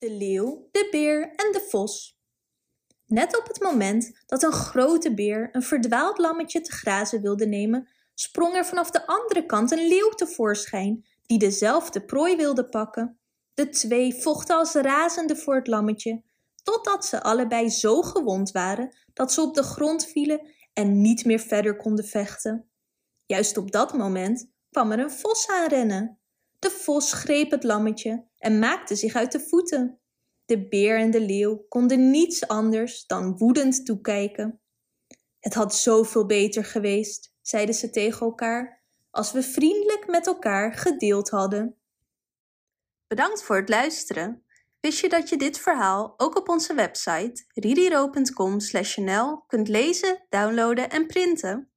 de leeuw, de beer en de vos. Net op het moment dat een grote beer een verdwaald lammetje te grazen wilde nemen, sprong er vanaf de andere kant een leeuw tevoorschijn die dezelfde prooi wilde pakken. De twee vochten als razende voor het lammetje, totdat ze allebei zo gewond waren dat ze op de grond vielen en niet meer verder konden vechten. Juist op dat moment kwam er een vos aanrennen. De vos greep het lammetje en maakte zich uit de voeten. De beer en de leeuw konden niets anders dan woedend toekijken. Het had zoveel beter geweest, zeiden ze tegen elkaar, als we vriendelijk met elkaar gedeeld hadden. Bedankt voor het luisteren. Wist je dat je dit verhaal ook op onze website ririro.com/nl kunt lezen, downloaden en printen?